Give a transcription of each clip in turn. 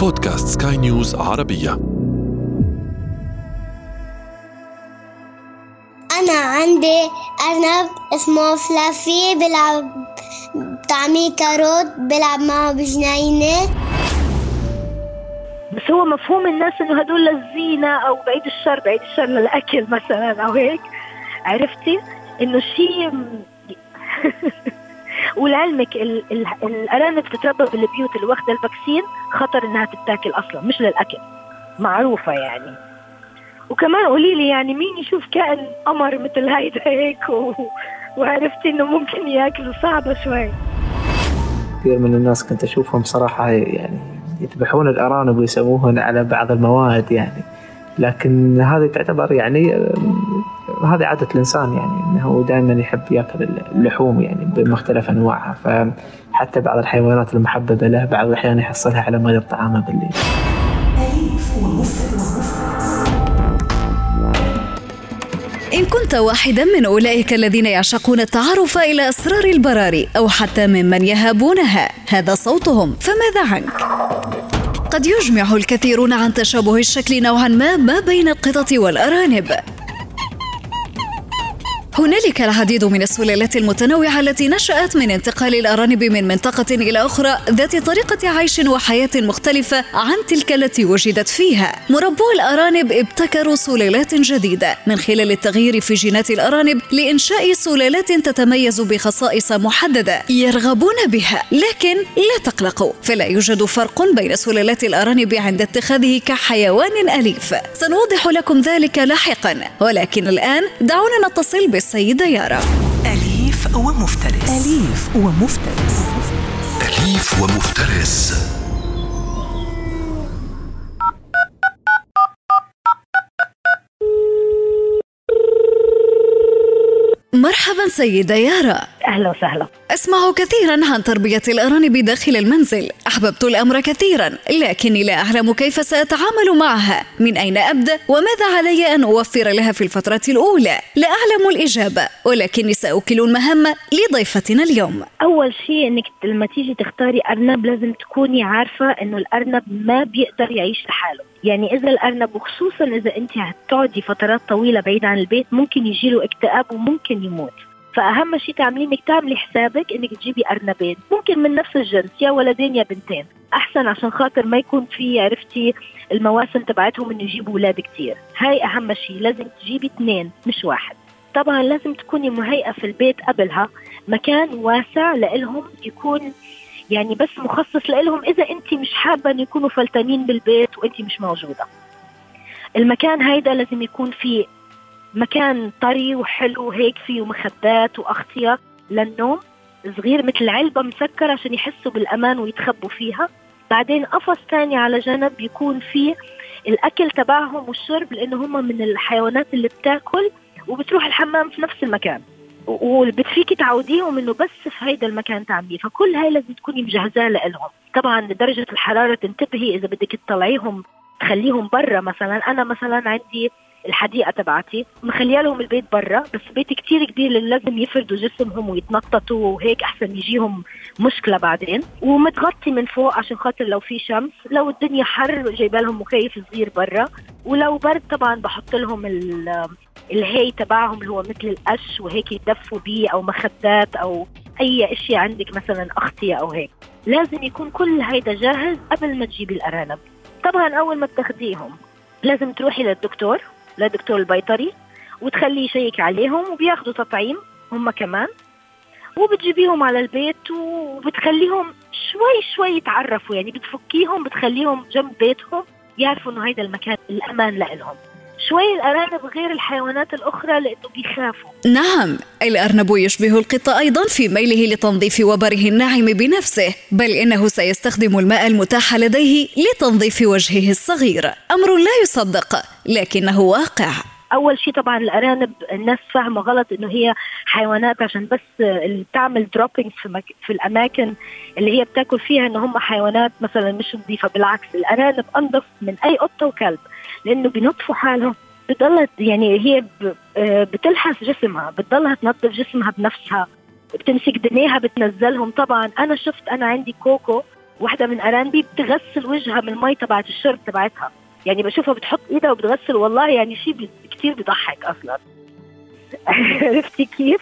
بودكاست سكاي نيوز عربية. أنا عندي أرنب اسمه فلافي بلعب طعمي كاروت بلعب معه بجنينة. بس هو مفهوم الناس إنه هدول للزينة أو بعيد الشر بعيد الشر للأكل مثلا أو هيك. عرفتي؟ إنه شيء ولعلمك ال- ال- الارانب تتربى بالبيوت اللي واخدة الفاكسين خطر إنها تتاكل أصلا مش للأكل. معروفة يعني. وكمان قولي لي يعني مين يشوف كائن قمر مثل هيدا هيك و... وعرفتي إنه ممكن ياكلوا صعبة شوي. كثير من الناس كنت أشوفهم صراحة يعني يذبحون الأرانب ويسووهن على بعض المواد يعني. لكن هذه تعتبر يعني هذه عادة الإنسان يعني أنه دائما يحب يأكل اللحوم يعني بمختلف أنواعها. فحتى بعض الحيوانات المحببة له بعض الأحيان يحصلها على مدى طعامه بالليل. إن كنت واحدا من أولئك الذين يعشقون التعرف إلى أسرار البراري أو حتى ممن يهابونها هذا صوتهم. فماذا عنك؟ قد يجمع الكثيرون عن تشابه الشكل نوعا ما ما بين القطط والأرانب. هنالك العديد من السلالات المتنوعة التي نشأت من انتقال الأرانب من منطقة إلى أخرى ذات طريقة عيش وحياة مختلفة عن تلك التي وجدت فيها. مربو الأرانب ابتكروا سلالات جديدة من خلال التغيير في جينات الأرانب لإنشاء سلالات تتميز بخصائص محددة يرغبون بها، لكن لا تقلقوا فلا يوجد فرق بين سلالات الأرانب عند اتخاذه كحيوان أليف. سنوضح لكم ذلك لاحقا، ولكن الآن دعونا نتصل بالسيدة يارا. أليف ومفترس. أليف ومفترس. أليف ومفترس. مرحبا سيدة يارا. أهلا وسهلا. أسمع كثيرا عن تربية الأرانب داخل المنزل. أحببت الأمر كثيرا لكني لا أعلم كيف سأتعامل معها. من أين أبدأ؟ وماذا علي أن أوفر لها في الفترة الأولى؟ لا أعلم الإجابة ولكني سأوكل المهمة لضيفتنا اليوم. أول شيء إنك لما تيجي تختاري أرنب لازم تكوني عارفة إنه الأرنب ما بيقدر يعيش لحاله. يعني إذا الأرنب وخصوصا إذا أنت هتقعدي فترات طويلة بعيد عن البيت ممكن يجيله اكتئاب وممكن يموت. فأهم شيء تعمليه إنك تعملي حسابك إنك تجيبي أرنبين. ممكن من نفس الجنس يا ولدين يا بنتين. أحسن عشان خاطر ما يكون في عرفتي المواسم تبعتهم إنه يجيبوا أولاد كتير. هاي أهم شيء لازم تجيبي اثنين مش واحد. طبعا لازم تكوني مهيئة في البيت قبلها مكان واسع لإلهم يكون يعني بس مخصص لإلهم إذا أنت مش حابة أن يكونوا فلتانين بالبيت وأنت مش موجودة. المكان هيدا لازم يكون فيه مكان طري وحلو هيك فيه مخدات وأغطية. للنوم صغير مثل علبة مسكرة عشان يحسوا بالأمان ويتخبوا فيها. بعدين قفص تاني على جنب يكون فيه الأكل تبعهم والشرب لأنه هم من الحيوانات اللي بتاكل وبتروح الحمام في نفس المكان. وبتفيكي تعوديهم إنه بس في هيدا المكان تعمليه فكل هاي لازم تكوني مجهزاه لهم طبعا درجة الحرارة تنتبهي إذا بدك تطلعيهم تخليهم برا مثلا. أنا مثلا عندي الحديقة تبعتي مخليه لهم البيت برا بس بيتي كتير كبير لازم يفردوا جسمهم ويتنططوا وهيك أحسن يجيهم مشكلة بعدين. ومتغطي من فوق عشان خاطر لو في شمس لو الدنيا حر جايبة لهم مكيف صغير برا. ولو برد طبعا بحط لهم ال- الهي تبعهم اللي هو مثل القش وهيك يدفوا بيه أو مخدات أو أي اشياء عندك مثلا اغطيه أو هيك. لازم يكون كل هيدا جاهز قبل ما تجيبي الأرانب. طبعا أول ما بتاخديهم لازم تروحي للدكتور. للدكتور البيطري وتخليه يشيك عليهم وبياخدوا تطعيم هم كمان. وبتجيبيهم على البيت وبتخليهم شوي شوي يتعرفوا يعني بتفكيهم بتخليهم جنب بيتهم يعرفوا إنه هيدا المكان الأمان لإلهم. شوي الارانب غير الحيوانات الاخرى لأنه بيخافوا. نعم الأرنب يشبه القط أيضا في ميله لتنظيف وبره الناعم بنفسه بل إنه سيستخدم الماء المتاح لديه لتنظيف وجهه الصغير. أمر لا يصدق لكنه واقع. أول شيء طبعا الأرانب الناس فاهمة غلط إنه هي حيوانات عشان بس اللي بتعمل دروبينج في, مك... في الأماكن اللي هي بتاكل فيها إن هم حيوانات مثلا مش نظيفة بالعكس الأرانب انظف من أي قطة وكلب لأنه بينظفوا حالهم بتضلها يعني هي. آه بتلحس جسمها بتضلها تنظف جسمها بنفسها بتمسك دنيها بتنزلهم طبعا أنا شفت أنا عندي كوكو واحدة من أرانبي بتغسل وجهها من المي تبعت الشرب تبعتها يعني بشوفها بتحط إيدها وبتغسل والله يعني شيء كثير بيضحك أصلا. عرفتي كيف؟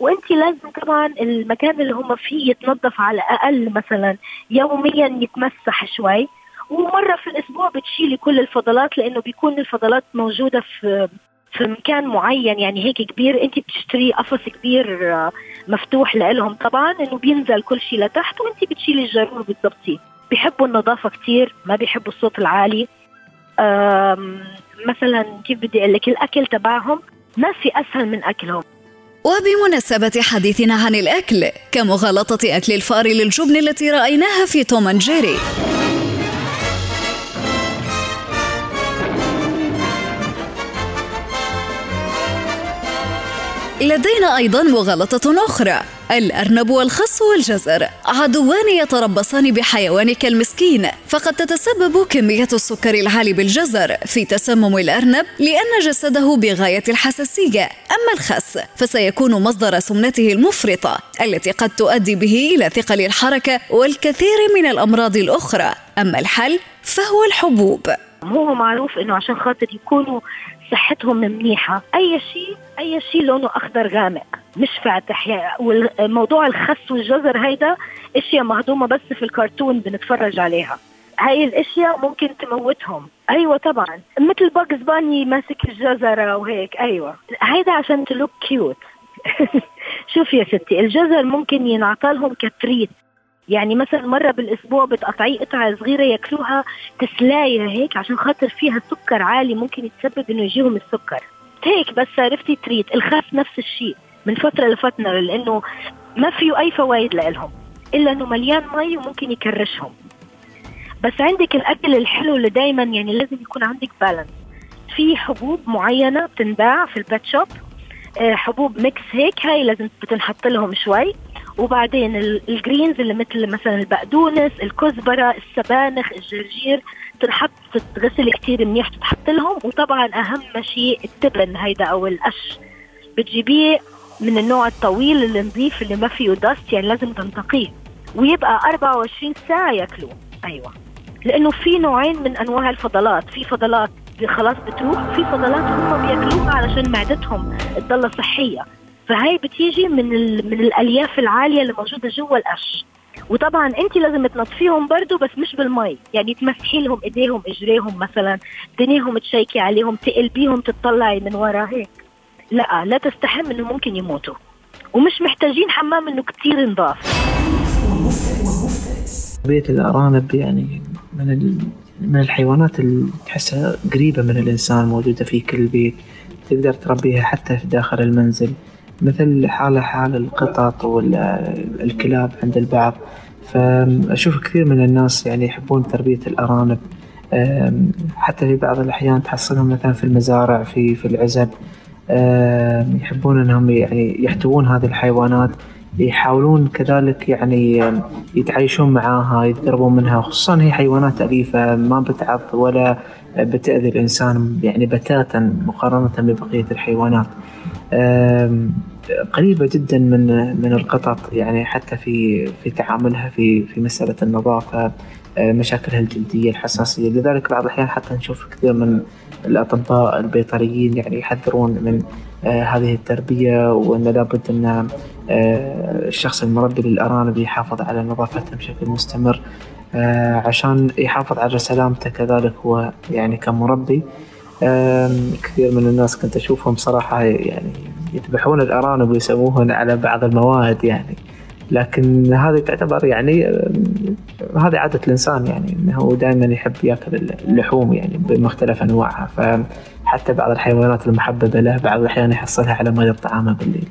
وأنت لازم طبعا المكان اللي هم فيه يتنظف على الاقل مثلا يوميا يتمسح شوي. ومرة في الأسبوع بتشيلي كل الفضلات لأنه بيكون الفضلات موجودة في في مكان معين يعني هيك كبير. أنت بتشتري قفص كبير آه، مفتوح لهم طبعا إنه بينزل كل شيء لتحت وأنت بتشيلي الجرور بتظبطيه بيحبوا النظافة كثير ما بيحبوا الصوت العالي. مثلا كيف بدي أقول لك الأكل تبعهم ما في أسهل من أكلهم. وبمناسبة حديثنا عن الأكل كمغالطة أكل الفار للجبن التي رأيناها في توم جيري؟ لدينا أيضا مغالطة أخرى. الأرنب والخس والجزر. عدوان يتربصان بحيوانك المسكين. فقد تتسبب كمية السكر العالي بالجزر في تسمم الأرنب لأن جسده بغاية الحساسية. أما الخس فسيكون مصدر سمنته المفرطة التي قد تؤدي به إلى ثقل الحركة والكثير من الأمراض الأخرى. أما الحل فهو الحبوب. هو معروف إنه عشان خاطر يكونوا صحتهم منيحه أي شيء أي شيء لونه أخضر غامق مش فاتح يعني والموضوع الخس والجزر هيدا أشياء مهضومة بس في الكرتون بنتفرج عليها. هاي الأشياء ممكن تموتهم. أيوه طبعا. مثل باجز باني ماسك الجزرة وهيك. أيوه. هيدا عشان to look cute شوف يا ستي الجزر ممكن ينعطى لهم ك treat. يعني مثلا مرة بالأسبوع بتقطعي قطعة صغيرة ياكلوها تسلاية هيك عشان خاطر فيها سكر عالي ممكن يتسبب إنه يجيهم السكر. هيك بس عرفتي تريد الخس نفس الشيء من فترة لفترة لأنه ما فيه أي فوائد لهم إلا إنه مليان مي وممكن يكرشهم. بس عندك الأكل الحلو اللي دايما يعني لازم يكون عندك balance في حبوب معينة بتنباع في ال pet shop آه، حبوب mix هيك هاي لازم بتنحط لهم شوي. وبعدين الجرينز اللي مثل مثلا البقدونس الكزبرة السبانخ الجرجير تنحط تتغسل كتير منيح تتحط لهم. وطبعا أهم شيء التبن هيدا أو القش. بتجيبيه من النوع الطويل اللي اللي ما فيه دست يعني لازم تنتقيه. ويبقى 24 ساعة ياكلوه. أيوه. لأنه في نوعين من أنواع الفضلات. في فضلات خلاص بتروح وفي فضلات هم بياكلوها علشان معدتهم تضل صحية. فهي بتيجي من من الألياف العالية اللي موجودة جوا القش وطبعا أنت لازم تنظفيهم برضه بس مش بالمي. يعني تمسحي لهم إيديهم إجريهم مثلا دنيهم تشيكي عليهم تقلبيهم تطلعي من ورا هيك. لا لا تستحم إنه ممكن يموتوا. ومش محتاجين حمام إنه كتير نضاف بيت الأرانب يعني من من الحيوانات اللي تحسها قريبة من الإنسان موجودة في كل بيت. تقدر تربيها حتى في داخل المنزل. مثل حالة حال القطط والكلاب عند البعض. فأشوف كثير من الناس يعني يحبون تربية الأرانب. حتى في بعض الأحيان تحصلهم مثلا في المزارع في في العزب. يحبون أنهم يعني يحتوون هذه الحيوانات. يحاولون كذلك يعني يتعايشون معاها يتقربون منها خصوصا هي حيوانات أليفة ما بتعض ولا بتأذي الإنسان يعني بتاتا مقارنة ببقية الحيوانات. قريبة جدا من من القطط يعني حتى في في تعاملها في في مسألة النظافة مشاكلها الجلدية الحساسية. لذلك بعض الأحيان حتى نشوف كثير من الأطباء البيطريين يعني يحذرون من هذه التربية وأن لابد أن الشخص المربي للأرانب يحافظ على نظافتها بشكل مستمر عشان يحافظ على سلامته كذلك هو يعني كمربي. كثير من الناس كنت أشوفهم صراحة يعني يذبحون الأرانب ويسووهن على بعض المواد يعني. لكن هذه تعتبر يعني هذه عادة الإنسان يعني أنه دائما يحب يأكل اللحوم يعني بمختلف أنواعها. فحتى بعض الحيوانات المحببة له بعض الأحيان يحصلها على ماء طعامه بالليل.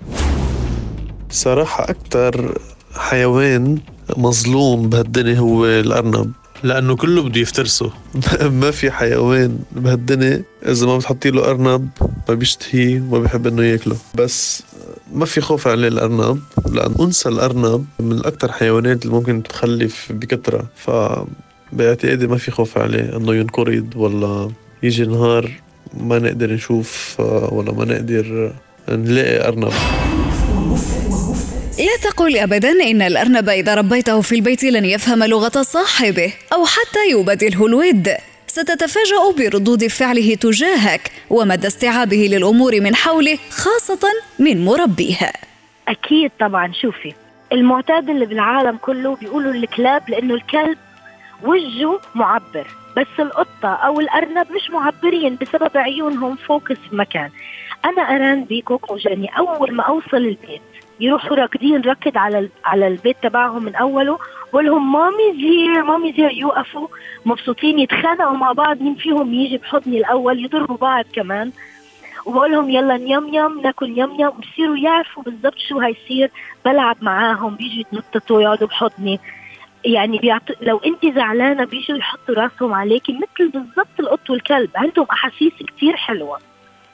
صراحة أكثر حيوان مظلوم بهالدنيا هو الأرنب. لأنه كله بده يفترسه. ما في حيوان بهالدنيا إذا ما بتحطي له أرنب ما بيشتهيه وما بيحب إنه يأكله. بس ما في خوف عليه الأرنب لأن أنثى الأرنب من أكثر حيوانات اللي ممكن تخلف بكثره ف باعتقادي ما في خوف عليه إنه ينقرض ولا يجي نهار ما نقدر نشوف ولا ما نقدر نلاقي أرنب. لا تقل أبدا إن الأرنب إذا ربيته في البيت لن يفهم لغة صاحبه أو حتى يبادله الود. ستتفاجأ بردود فعله تجاهك ومدى استيعابه للأمور من حوله خاصة من مربيها أكيد طبعا. شوفي المعتاد اللي بالعالم كله بيقولوا الكلاب لأنه الكلب وجهه معبر بس القطة أو الأرنب مش معبرين بسبب عيونهم فوكس مكان أنا أرانبي كوكو وجاني أول ما أوصل البيت. يروحوا راكدين ركض على على البيت تبعهم من أوله. بقول لهم مامي زير مامي زير يوقفوا. مبسوطين يتخانقوا مع بعض مين فيهم يجي بحضني الأول يضربوا بعض كمان. وبقول لهم يلا نيم يم ناكل يم يم بصيروا يعرفوا بالضبط شو هيصير. بلعب معاهم بيجوا يتنططوا يقعدوا بحضني. يعني بيعط... لو أنت زعلانة بيجوا يحطوا راسهم عليكي مثل بالضبط القط والكلب. عندهم أحاسيس كتير حلوة.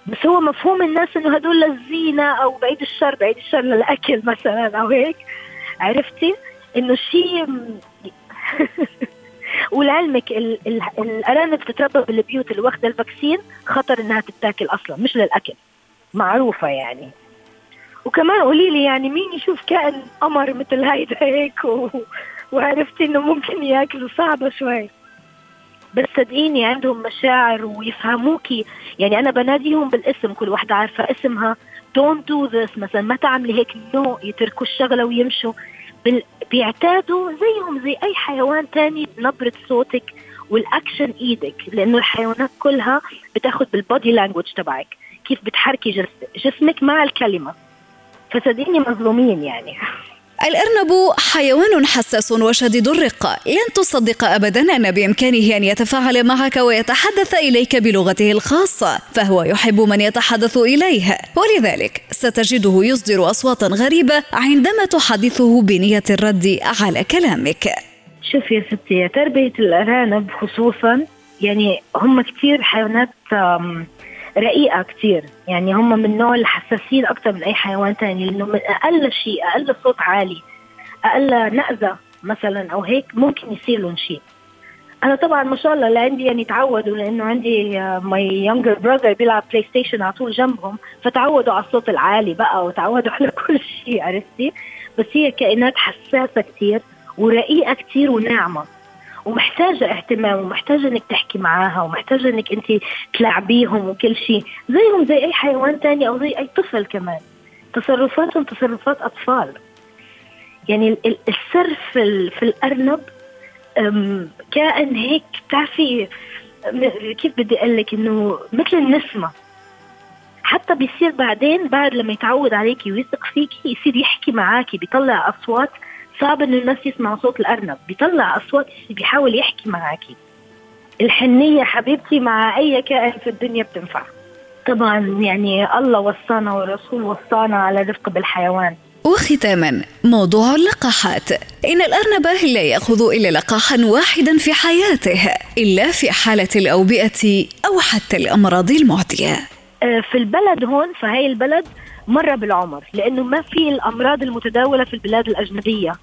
بس هو مفهوم الناس إنه هدول للزينة أو بعيد الشر بعيد الشر للأكل مثلا أو هيك. عرفتي؟ إنه شيء ولعلمك ال- ال- الأرانب بتتربى بالبيوت اللي واخدة الفاكسين خطر إنها تتاكل أصلا مش للأكل. معروفة يعني. وكمان قولي لي يعني مين يشوف كائن قمر مثل هيدا هيك و... وعرفتي إنه ممكن ياكلوا صعبة شوي. بس صدقيني عندهم مشاعر ويفهموكي. يعني أنا بناديهم بالاسم كل واحدة عارفة اسمها. Don't do this. مثلا ما تعملي هيك. no يتركوا الشغلة ويمشوا. بيعتادوا زيهم زي أي حيوان تاني نبرة صوتك والاكشن إيدك. لأنه الحيوانات كلها بتاخد بال body language تبعك. كيف بتحركي جسمك مع الكلمة. فصدقيني مظلومين يعني. الأرنب حيوان حساس وشديد الرقة لن تصدق أبدا أن بإمكانه أن يتفاعل معك ويتحدث إليك بلغته الخاصة فهو يحب من يتحدث إليه. ولذلك ستجده يصدر أصواتا غريبة عندما تحدثه بنية الرد على كلامك. شوف يا ستي تربية الأرانب خصوصا يعني هم كتير حيوانات آم، رقيقة كتير. يعني هم من نوع الحساسين أكتر من أي حيوان تاني لأنه من أقل شيء أقل صوت عالي أقل نأزة مثلا أو هيك ممكن يصير لهم شيء. أنا طبعا ما شاء الله اللي عندي يعني تعودوا لأنه عندي my younger brother بيلعب PlayStation على طول جنبهم فتعودوا على الصوت العالي بقى وتعودوا على كل شيء عرفتي؟ بس هي كائنات حساسة كتير ورقيقة كتير وناعمة. ومحتاجة اهتمام ومحتاجة إنك تحكي معاها ومحتاجة إنك أنت تلعبيهم وكل شيء. زيهم زي أي حيوان تاني أو زي أي طفل كمان. تصرفاتهم تصرفات أطفال. يعني ال- ال- السر في, في الأرنب كائن هيك بتعرفي كيف بدي أقول لك إنه مثل النسمة. حتى بيصير بعدين بعد لما يتعود عليكي ويثق فيكي يصير يحكي معاكي بيطلع أصوات صعب انه الناس يسمعوا صوت الأرنب. بيطلع أصوات بيحاول يحكي معاكي. الحنية حبيبتي مع أي كائن في الدنيا بتنفع. طبعا يعني الله وصانا والرسول وصانا على الرفق بالحيوان. وختاما موضوع اللقاحات. إن الأرنب لا يأخذ إلا لقاحا واحدا في حياته إلا في حالة الأوبئة أو حتى الأمراض المعدية. آه، في البلد هون في هاي البلد مرة بالعمر لأنه ما في الأمراض المتداولة في البلاد الأجنبية.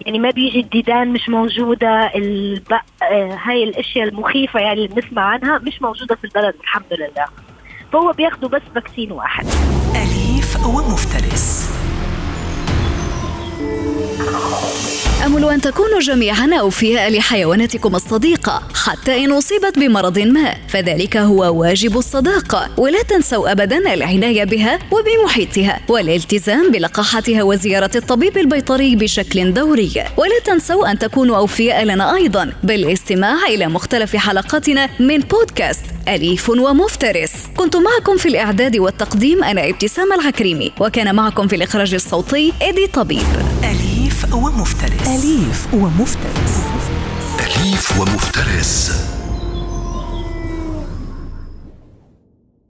يعني ما بيجي الديدان مش موجودة الب... آه، هاي الأشياء المخيفة يعني اللي بنسمع عنها مش موجودة في البلد الحمد لله. فهو بياخدوا بس فاكسين واحد. أليف ومفترس. أمل أن تكونوا جميعا أوفياء لحيواناتكم الصديقة حتى إن أصيبت بمرض ما فذلك هو واجب الصداقة ولا تنسوا أبدا العناية بها وبمحيطها والالتزام بلقاحتها وزيارة الطبيب البيطري بشكل دوري. ولا تنسوا أن تكونوا أوفياء لنا أيضا بالاستماع إلى مختلف حلقاتنا من بودكاست أليف ومفترس. كنت معكم في الإعداد والتقديم أنا ابتسام العكريمي وكان معكم في الإخراج الصوتي إيدي طبيب. ومفترس. أليف ومفترس. أليف ومفترس.